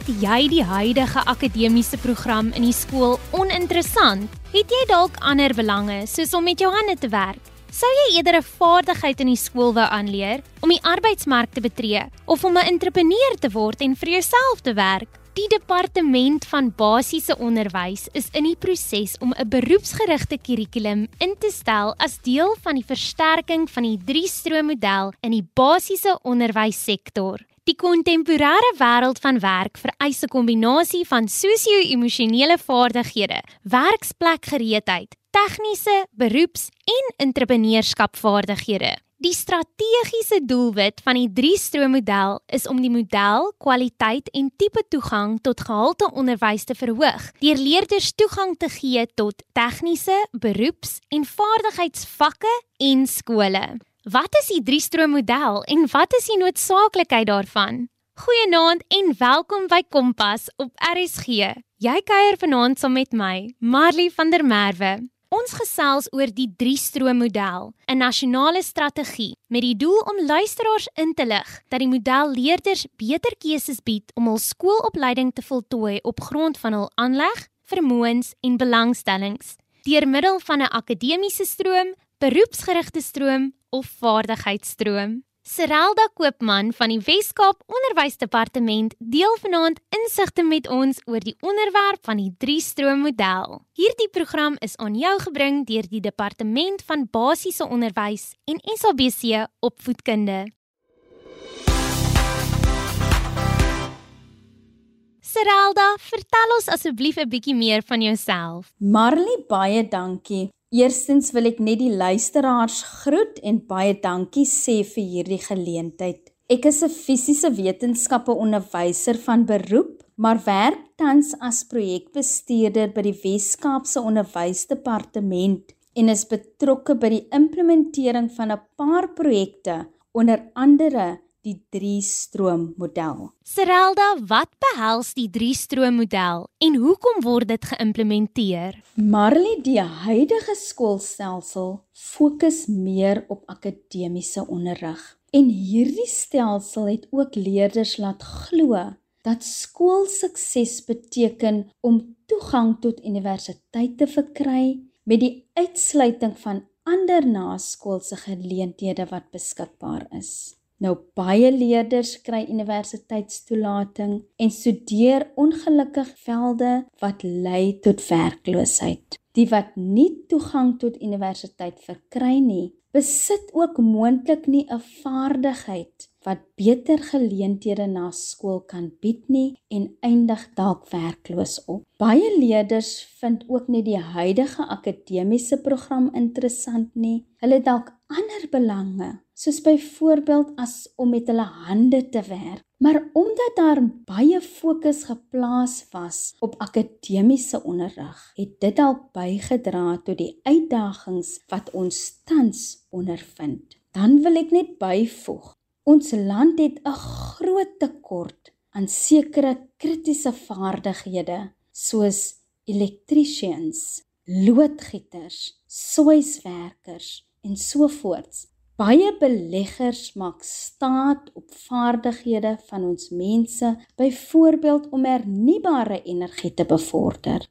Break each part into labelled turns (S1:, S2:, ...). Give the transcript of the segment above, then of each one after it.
S1: Vind jy die huidige akademiese program in die skool oninteressant? Het jy dalk ander belange soos om met jou hande te werk? Sou jy eerder 'n vaardigheid in die skool wou aanleer om die arbeidsmark te betree of om 'n entrepreneur te word en vir jouself te werk? Die departement van basiese onderwys is in die proses om 'n beroepsgerigte kurrikulum in te stel as deel van die versterking van die 3-stroommodel in die basiese onderwyssektor. Die kontemporêre wêreld van werk vereis 'n kombinasie van sosio-emosionele vaardighede, werksplekgereedheid, tegniese, beroeps- en entrepreneurskapvaardighede. Die strategiese doelwit van die 3-stroommodel is om die model, kwaliteit en tipe toegang tot gehalte onderwys te verhoog deur leerders toegang te gee tot tegniese, beroeps- en vaardigheidsvakke en skole. Wat is die 3-stroommodel en wat is die noodsaaklikheid daarvan? Goeienaand en welkom by Kompas op RSG. Jy kuier vanaand saam met my, Marley van der Merwe. Ons gesels oor die 3-stroommodel, 'n nasionale strategie met die doel om luisteraars in te lig dat die model leerders beter keuses bied om hul skoolopleiding te voltooi op grond van hul aanleg, vermoëns en belangstellings deur middel van 'n akademiese stroom, beroepsgerigte stroom of vaardigheidsstroom. Serelda Koopman van die Wes-Kaap Onderwysdepartement deel vanaand insigte met ons oor die onderwerp van die 3-stroommodel. Hierdie program is aan jou gebring deur die Departement van Basiese Onderwys en SABC Opvoedkunde. Serelda, vertel ons asseblief 'n bietjie meer van jouself.
S2: Marley, baie dankie. Eerstens wil ek net die luisteraars groet en baie dankie sê vir hierdie geleentheid. Ek is 'n fisiese wetenskappe onderwyser van beroep, maar werk tans as projekbestuurder by die Wes-Kaapse Onderwysdepartement en is betrokke by die implementering van 'n paar projekte, onder andere die 3-stroom model.
S1: Serelda, wat behels die 3-stroom model en hoekom word dit geïmplementeer?
S2: Marley, die huidige skoolstelsel fokus meer op akademiese onderrig. En hierdie stelsel het ook leerders laat glo dat skoolsukses beteken om toegang tot universiteit te verkry met die uitsluiting van ander naskoolse geleenthede wat beskikbaar is. Nou baie leerders kry universiteitstoelating en studeer ongelukkig velde wat lei tot werkloosheid. Die wat nie toegang tot universiteit verkry nie, besit ook moontlik nie 'n vaardigheid wat beter geleenthede na skool kan bied nie en eindig dalk werkloos op. Baie leerders vind ook nie die huidige akademiese program interessant nie. Hulle dalk ander belange soos byvoorbeeld as om met hulle hande te werk. Maar omdat daar baie fokus geplaas was op akademiese onderrig, het dit dalk bygedra tot die uitdagings wat ons tans ondervind. Dan wil ek net byvoeg, ons land het 'n groot tekort aan sekere kritiese vaardighede soos electricians, loodgieters, soiswerkers en so voorts Baie beleggers maak staat op vaardighede van ons mense, byvoorbeeld om hernubare energie te bevorder.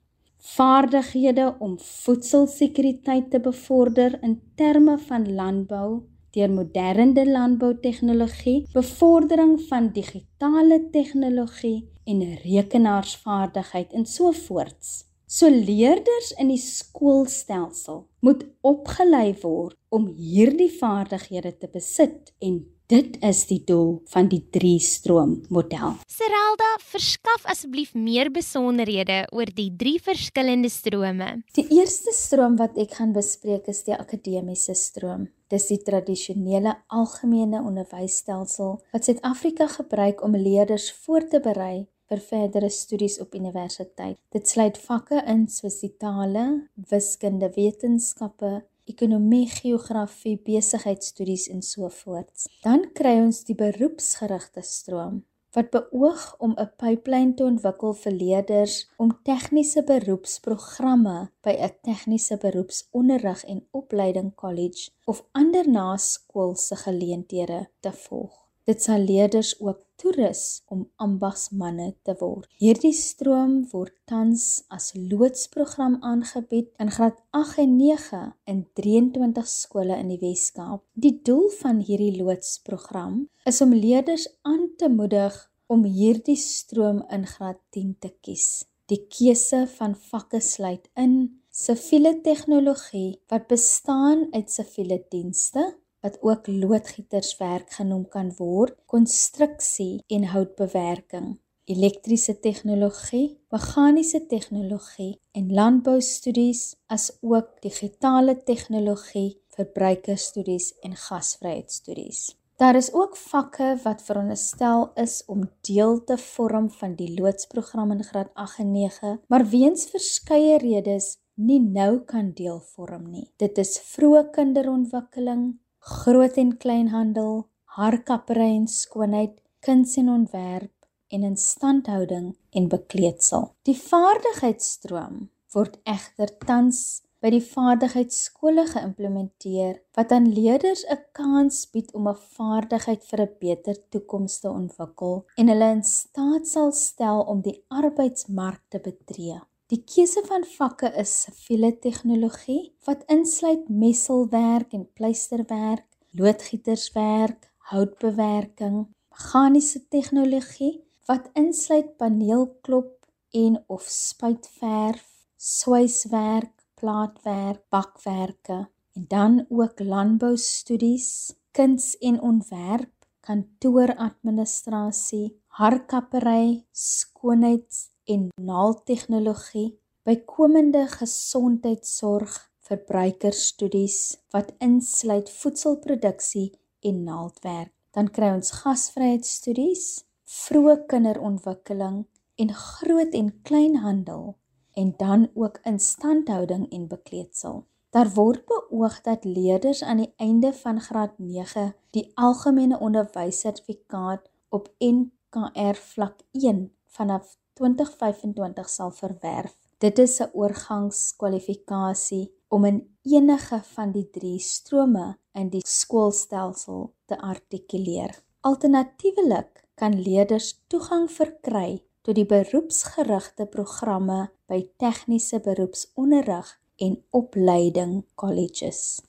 S2: Vaardighede om voedselsekuriteit te bevorder in terme van landbou deur moderne landboutegnologie, bevordering van digitale tegnologie en rekenaarsvaardigheid en so voorts. So leerders in die skoolstelsel moet opgelei word om hierdie vaardighede te besit en dit is die doel van die 3-stroom model.
S1: Serelda, verskaf asseblief meer besonderhede oor die drie verskillende strome.
S2: Die eerste stroom wat ek gaan bespreek is die akademiese stroom. Dis die tradisionele algemene onderwysstelsel wat Suid-Afrika gebruik om leerders voor te berei vir verdere studies op universiteit. Dit sluit vakke in soos die tale, wiskunde, wetenskappe, ekonomie, geografie, besigheidstudies en so voort. Dan kry ons die beroepsgerigte stroom wat beoog om 'n pipeline te ontwikkel vir leerders om tegniese beroepsprogramme by 'n tegniese beroepsonderrig en opleiding kollege of ander naskoolse geleenthede te volg. Dit sal leerders ook toerus om ambagsmanne te word. Hierdie stroom word tans as loodsprogram aangebied in graad 8 en 9 in 23 skole in die Wes-Kaap. Die doel van hierdie loodsprogram is om leerders aan te moedig om hierdie stroom in graad 10 te kies. Die keuse van vakke sluit in siviele tegnologie wat bestaan uit siviele dienste wat ook loodgieterswerk genoem kan word, konstruksie en houtbewerking, elektriese tegnologie, meganiese tegnologie en landboustudies, asook digitale tegnologie, verbruikerstudies en gasvryheidstudies. Daar is ook vakke wat veronderstel is om deel te vorm van die loodsprogram in graad 8 en 9, maar weens verskeie redes nie nou kan deel vorm nie. Dit is vroeë kinderontwikkeling, groot en kleinhandel, haarkappery en skoonheid, kuns en ontwerp en instandhouding en bekleedsel. Die vaardigheidsstroom word egter tans by die vaardigheidsskole geïmplementeer wat aan leerders 'n kans bied om 'n vaardigheid vir 'n beter toekoms te ontwikkel en hulle in staat sal stel om die arbeidsmark te betree. Die keuse van vakke is siviele tegnologie wat insluit messelwerk en pleisterwerk, loodgieterswerk, houtbewerking, meganiese tegnologie wat insluit paneelklop en of spuitverf, swyswerk, plaatwerk, bakwerke en dan ook landboustudies, kuns en ontwerp, kantooradministrasie, harkappery, skoonheids en naaldtegnologie, bykomende gesondheidsorg, verbruikerstudies wat insluit voedselproduksie en naaldwerk. Dan kry ons gasvryheidstudies, vroeë kinderontwikkeling en groot en kleinhandel en dan ook instandhouding en bekleedsel. Daar word beoog dat leerders aan die einde van graad 9 die algemene onderwyssertifikaat op NKR vlak 1 vanaf 2025 sal verwerf. Dit is 'n oorgangskwalifikasie om in enige van die 3 strome in die skoolstelsel te artikuleer. Alternatiefelik kan leerders toegang verkry tot die beroepsgerigte programme by tegniese beroepsonderrig en opleiding colleges.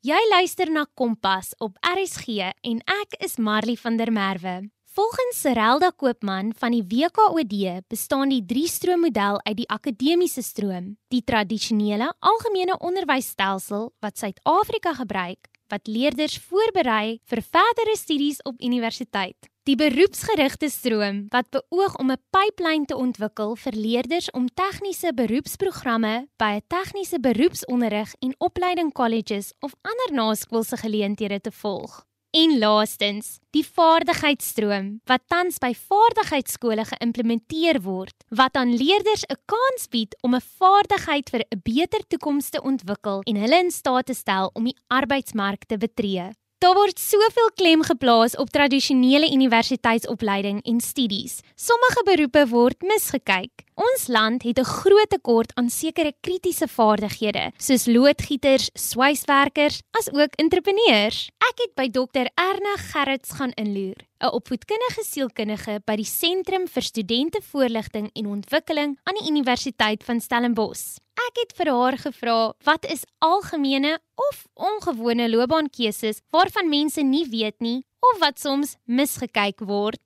S1: Jy luister na Kompas op RSG en ek is Marley van der Merwe. Volgens Serelda Koopman van die WKOD bestaan die drie-stroommodel uit die akademiese stroom, die tradisionele algemene onderwysstelsel wat Suid-Afrika gebruik, wat leerders voorberei vir verdere studies op universiteit. Die beroepsgerigte stroom wat beoog om 'n pipeline te ontwikkel vir leerders om tegniese beroepsprogramme by 'n tegniese beroepsonderrig en opleiding colleges of ander naskoolse geleenthede te volg. En laastens, die vaardigheidsstroom wat tans by vaardigheidskole geïmplementeer word, wat aan leerders 'n kans bied om 'n vaardigheid vir 'n beter toekoms te ontwikkel en hulle in staat te stel om die arbeidsmark te betree. Daar word soveel klem geplaas op tradisionele universiteitsopleiding en studies. Sommige beroepe word misgekyk. Ons land het 'n groot tekort aan sekere kritiese vaardighede, soos loodgieters, swyswerkers, asook entrepreneurs. Ek het by Dr Erna Gerrits gaan inloer, 'n opvoedkundige sielkundige by die Sentrum vir Studentevoorligting en Ontwikkeling aan die Universiteit van Stellenbosch. Ek het vir haar gevra wat is algemene of ongewone loopbaankeuses waarvan mense nie weet nie of wat soms misgekyk word.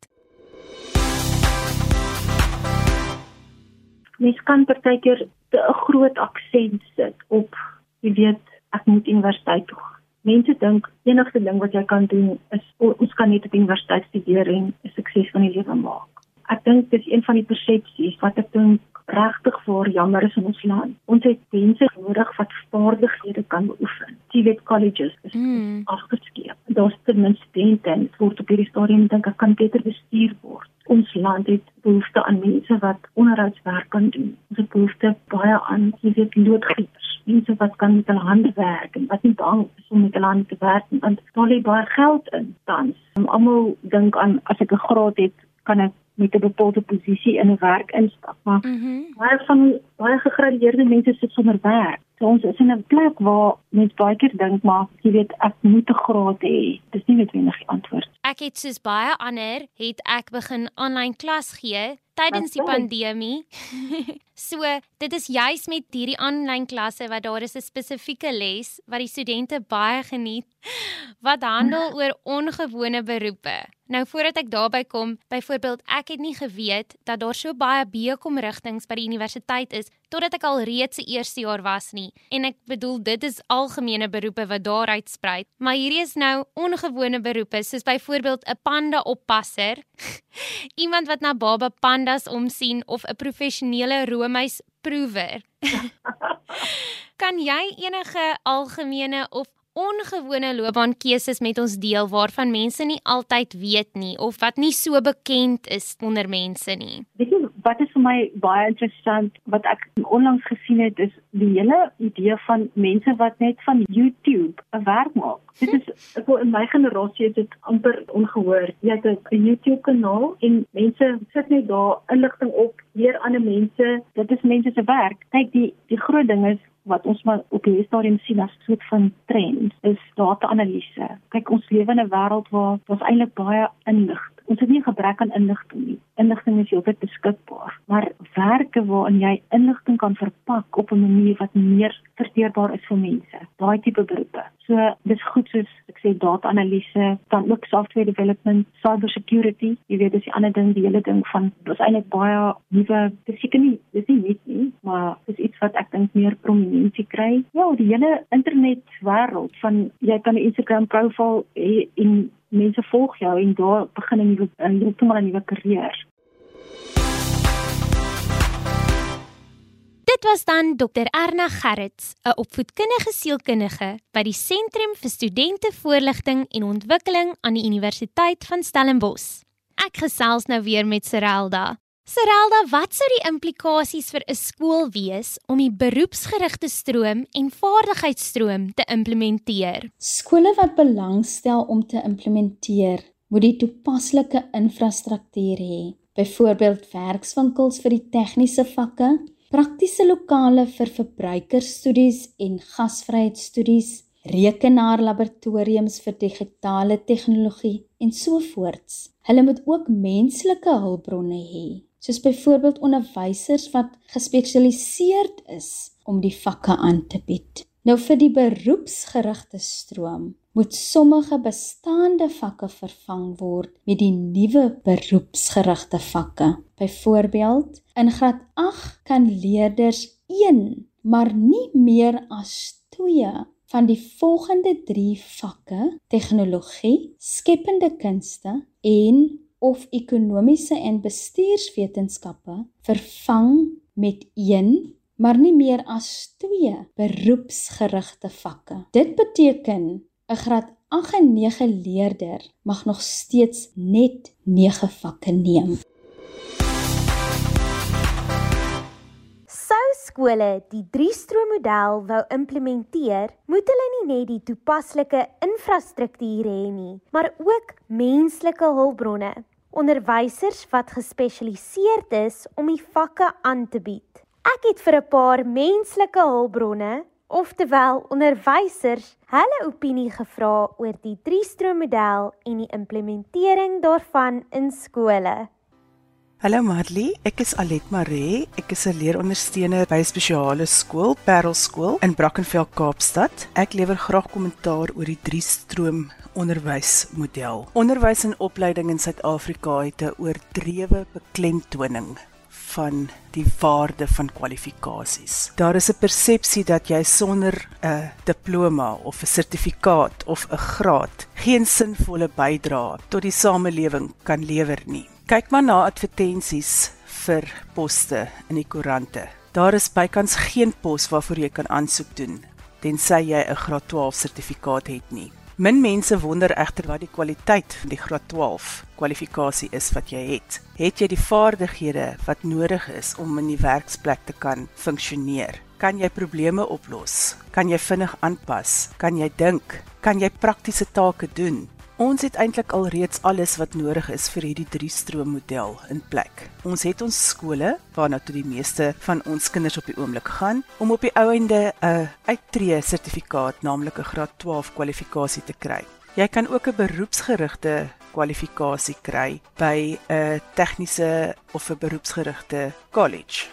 S3: Mens kan partykeer 'n groot aksent sit op jy weet ek moet universiteit toe. Mense dink enigste ding wat jy kan doen is ons kan net op universiteit studeer en 'n sukses van die lewe maak. Ek dink dis een van die persepsies wat ek dink regtig vir jammer is in ons land. Ons het mense nodig wat vaardighede kan beoefen. Jy weet colleges is mm. afgeskeep. Daar's ten minste studente en word op hierdie stadium dink ek kan beter bestuur word. Ons land het behoefte aan mense wat onderhoudswerk kan doen. Ons het behoefte baie aan jy weet loodgieters. Mense wat kan met hulle hande werk en wat nie bang is om met hulle hande te werk want daar lê baie geld in tans. Almal dink aan as ek 'n graad het, kan ek met 'n bepaalde posisie in 'n werk instap. Maar mm -hmm. baie van baie gegradueerde mense sit sonder werk. So ons is in 'n plek waar mens baie keer dink maar jy weet ek moet 'n graad hê. Dis nie noodwendig die antwoord.
S1: Ek het soos baie ander het ek begin aanlyn klas gee tydens die pandemie. so, dit is juis met hierdie aanlyn klasse wat daar is 'n spesifieke les wat die studente baie geniet wat handel oor ongewone beroepe. Nou voordat ek daarby kom, byvoorbeeld ek het nie geweet dat daar so baie BCom rigtings by die universiteit is totdat ek al reeds se eerste jaar was nie. En ek bedoel dit is algemene beroepe wat daar uitsprei, maar hierdie is nou ongewone beroepe soos byvoorbeeld 'n panda oppasser, iemand wat na baba pandas omsien of 'n professionele roomys proewer. kan jy enige algemene of ongewone loopbaankeuses met ons deel waarvan mense nie altyd weet nie of wat nie so bekend is onder mense nie.
S3: Weet jy wat is vir my baie interessant wat ek onlangs gesien het is die hele idee van mense wat net van YouTube 'n werk maak. Dit is ek wil in my generasie het dit amper ongehoor. Jy het 'n YouTube kanaal en mense sit net daar inligting op, leer ander mense. Dit is mense se werk. Kyk die die groot ding is wat ons maar op hierdie stadium sien as 'n soort van trend is data-analise. Kyk, ons lewe in 'n wêreld waar ons eintlik baie inligting ons het nie gebrek aan inligting nie. Inligting is heeltyd beskikbaar, maar werke waarin jy inligting kan verpak op 'n manier wat meer verteerbaar is vir mense, daai tipe beroepe. So dis goed soos ek sê data-analise, dan ook software development, cyber security. Jy weet dis die ander ding, die hele ding van dis eintlik baie nuwe, dis seker nie, dis nie net nie, maar dis iets wat ek dink meer prominensie kry. Ja, die hele internet wêreld van jy kan 'n Instagram profiel hê en mense volg jou en daar begin 'n nuwe 'n heeltemal 'n nuwe karier.
S1: Was dan Dr Erna Gerrits, 'n opvoedkundige sielkundige by die Sentrum vir Studentevoorligting en Ontwikkeling aan die Universiteit van Stellenbosch. Ek gesels nou weer met Serelda. Serelda, wat sou die implikasies vir 'n skool wees om die beroepsgerigte stroom en vaardigheidsstroom te implementeer?
S2: Skole wat belangstel om te implementeer, moet die toepaslike infrastruktuur hê. Byvoorbeeld werkswinkels vir die tegniese vakke, praktiese lokale vir verbruikerstudies en gasvryheidstudies, rekenaarlaboratoriums vir digitale tegnologie en so voorts. Hulle moet ook menslike hulpbronne hê soos byvoorbeeld onderwysers wat gespesialiseerd is om die vakke aan te bied. Nou vir die beroepsgerigte stroom moet sommige bestaande vakke vervang word met die nuwe beroepsgerigte vakke. Byvoorbeeld, in graad 8 kan leerders 1, maar nie meer as 2 van die volgende 3 vakke: tegnologie, skepende kunste en of ekonomiese en bestuurswetenskappe vervang met een maar nie meer as twee beroepsgerigte vakke. Dit beteken 'n graad 8 en 9 leerder mag nog steeds net 9 vakke neem.
S1: skole die 3-stroommodel wou implementeer, moet hulle nie net die toepaslike infrastruktuur hê nie, maar ook menslike hulpbronne, onderwysers wat gespesialiseerd is om die vakke aan te bied. Ek het vir 'n paar menslike hulpbronne, oftewel onderwysers, hulle opinie gevra oor die 3-stroommodel en die implementering daarvan in skole.
S4: Hallo Marley, ek is Alet Maree. Ek is 'n leerondersteuner by 'n spesiale skool, Parel Skool in Brackenfell, Kaapstad. Ek lewer graag kommentaar oor die drie-stroom onderwysmodel. Onderwys en opleiding in Suid-Afrika het 'n oordrewe beklemtoning van die waarde van kwalifikasies. Daar is 'n persepsie dat jy sonder 'n diploma of 'n sertifikaat of 'n graad geen sinvolle bydrae tot die samelewing kan lewer nie. Kyk maar na advertensies vir poste in die koerante. Daar is bykans geen pos waarvoor jy kan aansoek doen tensy jy 'n graad 12 sertifikaat het nie. Min mense wonder egter wat die kwaliteit van die graad 12 kwalifikasie is wat jy het. Het jy die vaardighede wat nodig is om in die werksplek te kan funksioneer? Kan jy probleme oplos? Kan jy vinnig aanpas? Kan jy dink? Kan jy praktiese take doen? Ons het eintlik al reeds alles wat nodig is vir hierdie drie-stroom model in plek. Ons het ons skole waarna toe die meeste van ons kinders op die oomblik gaan om op die ou einde 'n uittreë sertifikaat, naamlik 'n graad 12 kwalifikasie te kry. Jy kan ook 'n beroepsgerigte kwalifikasie kry by 'n tegniese of 'n beroepsgerigte college.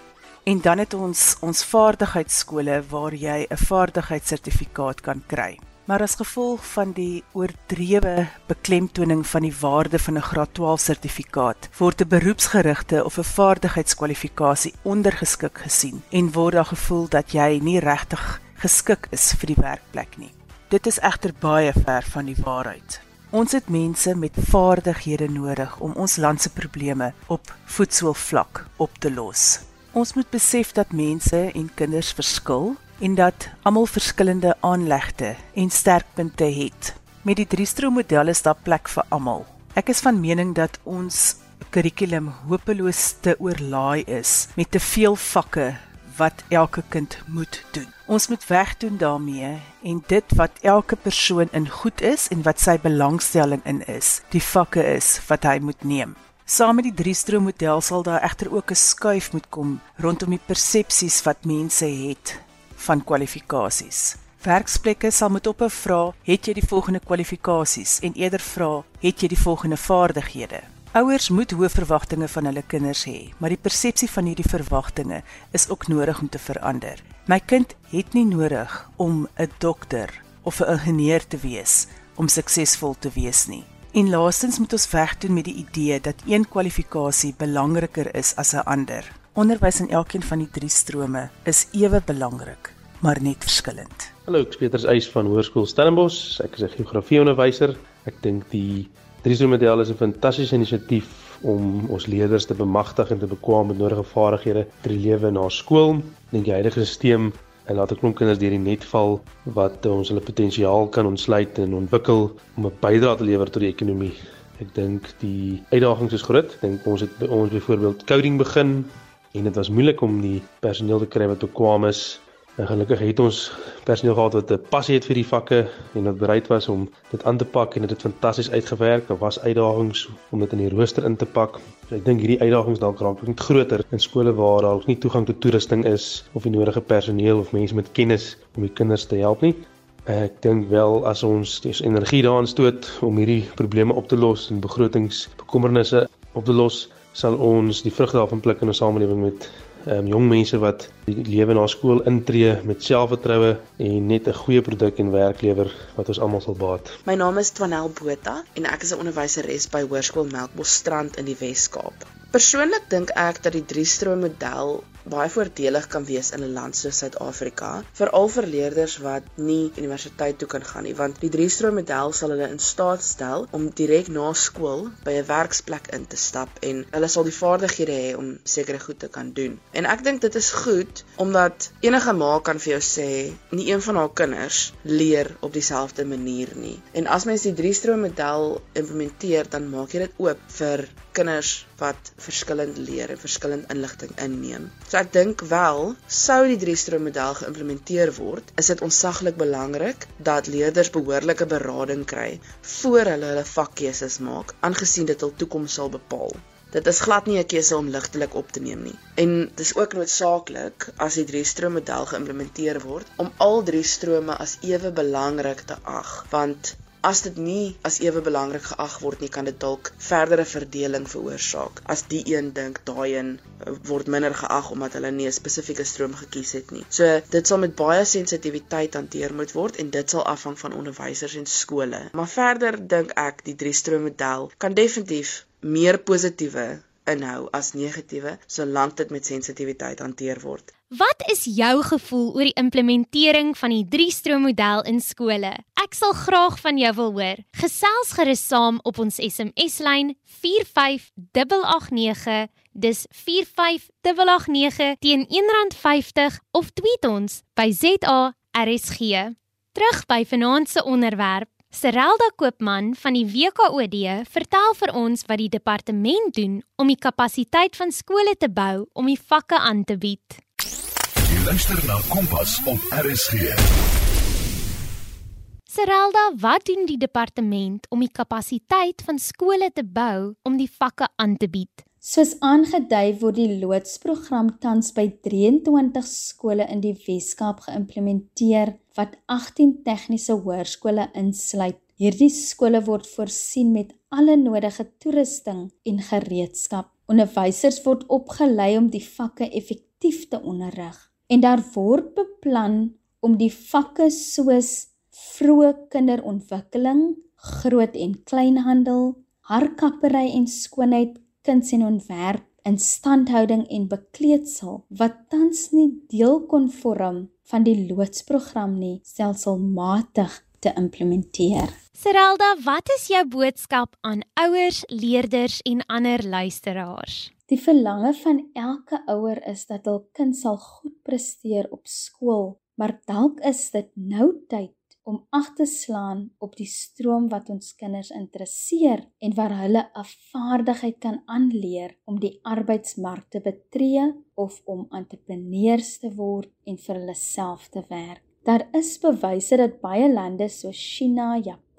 S4: En dan het ons ons vaardigheidsskole waar jy 'n vaardigheidssertifikaat kan kry. Maar as gevolg van die oordrewe beklemtoning van die waarde van 'n graad 12 sertifikaat, word 'n beroepsgerigte of 'n vaardigheidskwalifikasie ondergeskik gesien en word daar gevoel dat jy nie regtig geskik is vir die werkplek nie. Dit is egter baie ver van die waarheid. Ons het mense met vaardighede nodig om ons land se probleme op voetsoolvlak op te los. Ons moet besef dat mense en kinders verskil en dat almal verskillende aanlegte en sterkpunte het. Met die drie-stroom-model is daar plek vir almal. Ek is van mening dat ons kurrikulum hopeloos te oorlaai is met te veel vakke wat elke kind moet doen. Ons moet wegdoen daarmee en dit wat elke persoon in goed is en wat sy belangstelling in is, die vakke is wat hy moet neem. Saam met die drie-stroom model sal daar egter ook 'n skuif moet kom rondom die persepsies wat mense het van kwalifikasies. Werksplekke sal moet ophou vra, het jy die volgende kwalifikasies en eerder vra, het jy die volgende vaardighede? Ouers moet hoë verwagtinge van hulle kinders hê, maar die persepsie van hierdie verwagtinge is ook nodig om te verander. My kind het nie nodig om 'n dokter of 'n ingenieur te wees om suksesvol te wees nie. En laastens moet ons wegdoen met die idee dat een kwalifikasie belangriker is as 'n ander. Onderwys in elkeen van die drie strome is ewe belangrik, maar net verskillend.
S5: Hallo, ek is Petrus Eis van Hoërskool Stellenbosch. Ek is 'n geografieonderwyser. Ek dink die Driesomodel is 'n fantastiese inisiatief om ons leerders te bemagtig en te bekwam met nodige vaardighede vir die lewe na skool. Ek dink die huidige stelsel en laat 'n klomp kinders deur die net val wat ons hulle potensiaal kan ontsluit en ontwikkel om 'n bydrae te lewer tot die ekonomie. Ek dink die uitdagings is groot. Ek dink ons het by ons byvoorbeeld coding begin en dit was moeilik om die personeel te kry wat bekwam is En gelukkig het ons personeel gehad wat 'n passie het vir die vakke en wat bereid was om dit aan te pak en dit het fantasties uitgewerk. Daar was uitdagings om dit in die rooster in te pak. So ek dink hierdie uitdagings dalk raak net groter in skole waar daar nie toegang tot toerusting is of die nodige personeel of mense met kennis om die kinders te help nie. Ek dink wel as ons dis energie daarin stoot om hierdie probleme op te los en begrotingsbekommernisse op te los, sal ons die vrugte daarvan pluk in 'n samelewing met um, jong mense wat die lewe na skool intree met selfvertroue en net 'n goeie produk en werk lewer wat ons almal sal baat.
S6: My naam is Twanel Botha en ek is 'n onderwyseres by Hoërskool Melkbosstrand in die Wes-Kaap. Persoonlik dink ek dat die drie-stroom model baie voordelig kan wees in 'n land soos Suid-Afrika, veral vir leerders wat nie universiteit toe kan gaan nie, want die drie-stroom model sal hulle in staat stel om direk na skool by 'n werksplek in te stap en hulle sal die vaardighede hê om sekere goed te kan doen. En ek dink dit is goed omdat enige ma kan vir jou sê nie een van haar kinders leer op dieselfde manier nie. En as mens die drie-stroom model implementeer, dan maak jy dit oop vir kinders wat verskillend leer en verskillend inligting inneem. So ek dink wel, sou die drie-stroom model geïmplementeer word, is dit onsaglik belangrik dat leerders behoorlike berading kry voor hulle hulle vakkeuses maak, aangesien dit hul toekoms sal bepaal. Dit is glad nie 'n keuse om ligtelik op te neem nie. En dis ook noodsaaklik as die drie-stroom model geïmplementeer word om al drie strome as ewe belangrik te ag, want As dit nie as ewe belangrik geag word nie, kan dit dalk verdere verdeling veroorsaak. As die een dink daai een eh, word minder geag omdat hulle nie 'n spesifieke stroom gekies het nie. So dit sal met baie sensitiwiteit hanteer moet word en dit sal afhang van onderwysers en skole. Maar verder dink ek die drie stroom model kan definitief meer positiewe inhou as negatiewe solank dit met sensitiwiteit hanteer word.
S1: Wat is jou gevoel oor die implementering van die 3-stroom model in skole? Ek sal graag van jou wil hoor. Gesels gerus saam op ons SMS-lyn 45889. Dis 45889 teen R1.50 of tweet ons by ZARSG. Terug by vanaand se onderwerp. Serelda Koopman van die WKOD vertel vir ons wat die departement doen om die kapasiteit van skole te bou om die vakke aan te bied.
S7: Jy luister na Kompas op RSG.
S1: Serelda, wat doen die departement om die kapasiteit van skole te bou om die vakke aan te bied?
S2: Soos aangedui word die loodsprogram tans by 23 skole in die Wes-Kaap geïmplementeer wat 18 tegniese hoërskole insluit. Hierdie skole word voorsien met alle nodige toerusting en gereedskap. Onderwysers word opgelei om die vakke effektief te onderrig en daar word beplan om die vakke soos vroeë kinderontwikkeling, groot en kleinhandel, harkappery en skoonheid kuns en ontwerp, instandhouding en bekleedsel wat tans nie deel kon vorm van die loodsprogram nie, stelselmatig te implementeer.
S1: Serelda, wat is jou boodskap aan ouers, leerders en ander luisteraars?
S2: Die verlange van elke ouer is dat hul kind sal goed presteer op skool, maar dalk is dit nou tyd om ag te slaan op die stroom wat ons kinders interesseer en waar hulle 'n vaardigheid kan aanleer om die arbeidsmark te betree of om entrepreneurs te word en vir hulle self te werk. Daar is bewyse dat baie lande soos China, Japan,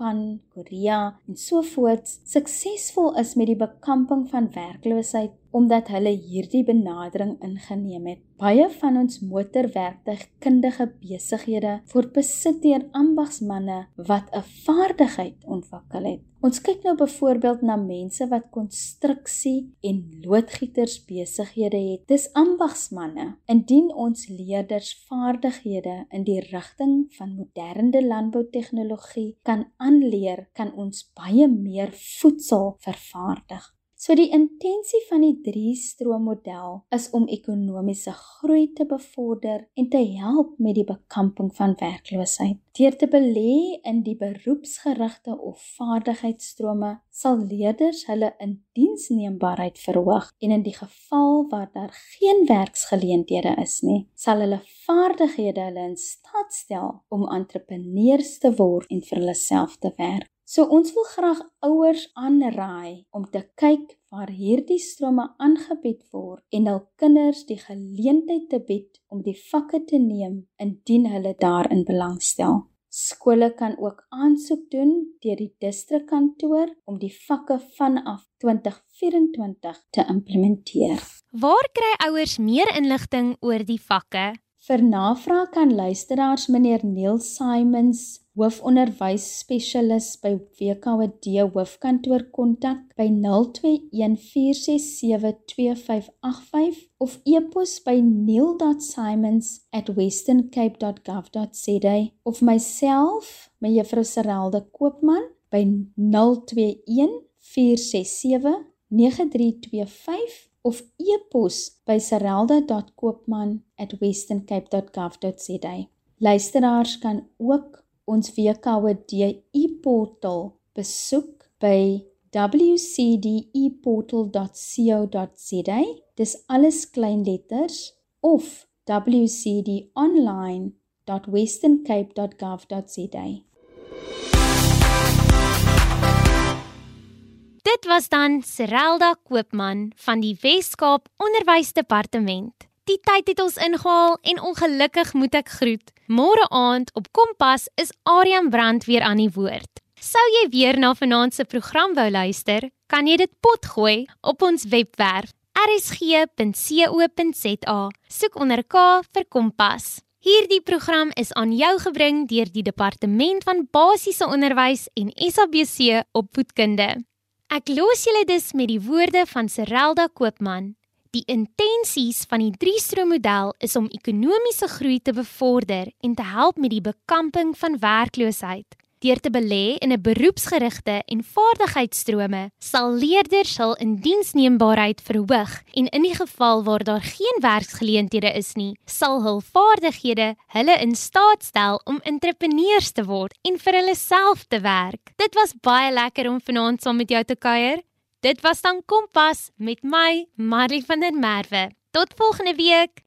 S2: Korea en so voort suksesvol is met die bekamping van werkloosheid omdat hulle hierdie benadering ingeneem het. Baie van ons motorwerktuigkundige besighede word besit deur ambagsmande wat 'n vaardigheid ontwikkel het. Ons kyk nou byvoorbeeld na mense wat konstruksie en loodgieters besighede het. Dis ambagsmande. Indien ons leerders vaardighede in die rigting van moderne landboutegnologie kan aanleer, kan ons baie meer voedsel vervaardig. So die intensie van die 3-stroom model is om ekonomiese groei te bevorder en te help met die bekamping van werkloosheid. Deur te belê in die beroepsgerigte of vaardigheidsstrome, sal leerders hulle indiensneembaarheid verhoog en in die geval waar daar geen werksgeleenthede is nie, sal hulle vaardighede hulle in staat stel om entrepreneurs te word en vir hulle self te werk. So ons wil graag ouers aanraai om te kyk waar hierdie strome aangebied word en hul kinders die geleentheid te bied om die vakke te neem indien hulle daarin belangstel. Skole kan ook aansoek doen deur die distrikkantoor om die vakke vanaf 2024 te implementeer.
S1: Waar kry ouers meer inligting oor die vakke?
S2: Vir navraag kan luisteraars meneer Neil Simons hoofonderwysspesialis by WKD hoofkantoor kontak by 0214672585 of e-pos by neil.simons@westerncape.gov.za of myself mevrou Serelde Koopman by 0214679325 of e-pos by serelda.koopman@westerncape.gov.za. Luisteraars kan ook ons WKD e-portal besoek by wcdeportal.co.za. Dis alles klein letters of wcdonline.westerncape.gov.za.
S1: Dit was dan Serelda Koopman van die Wes-Kaap Onderwysdepartement. Die tyd het ons ingehaal en ongelukkig moet ek groet. Môre aand op Kompas is Aryan Brand weer aan die woord. Sou jy weer na vanaand se program wou luister, kan jy dit potgooi op ons webwerf rsg.co.za. Soek onder K vir Kompas. Hierdie program is aan jou gebring deur die Departement van Basiese Onderwys en SABC Opvoedkunde. Ek los julle dus met die woorde van Serelda Koopman. Die intensies van die drie-stroommodel is om ekonomiese groei te bevorder en te help met die bekamping van werkloosheid. Deur te belê in 'n beroepsgerigte en vaardigheidsstrome, sal leerders hul indiensneembaarheid verhoog en in die geval waar daar geen werksgeleenthede is nie, sal hul vaardighede hulle in staat stel om entrepreneurs te word en vir hulle self te werk. Dit was baie lekker om vanaand saam met jou te kuier. Dit was dan Kompas met my, Marley van der Merwe. Tot volgende week.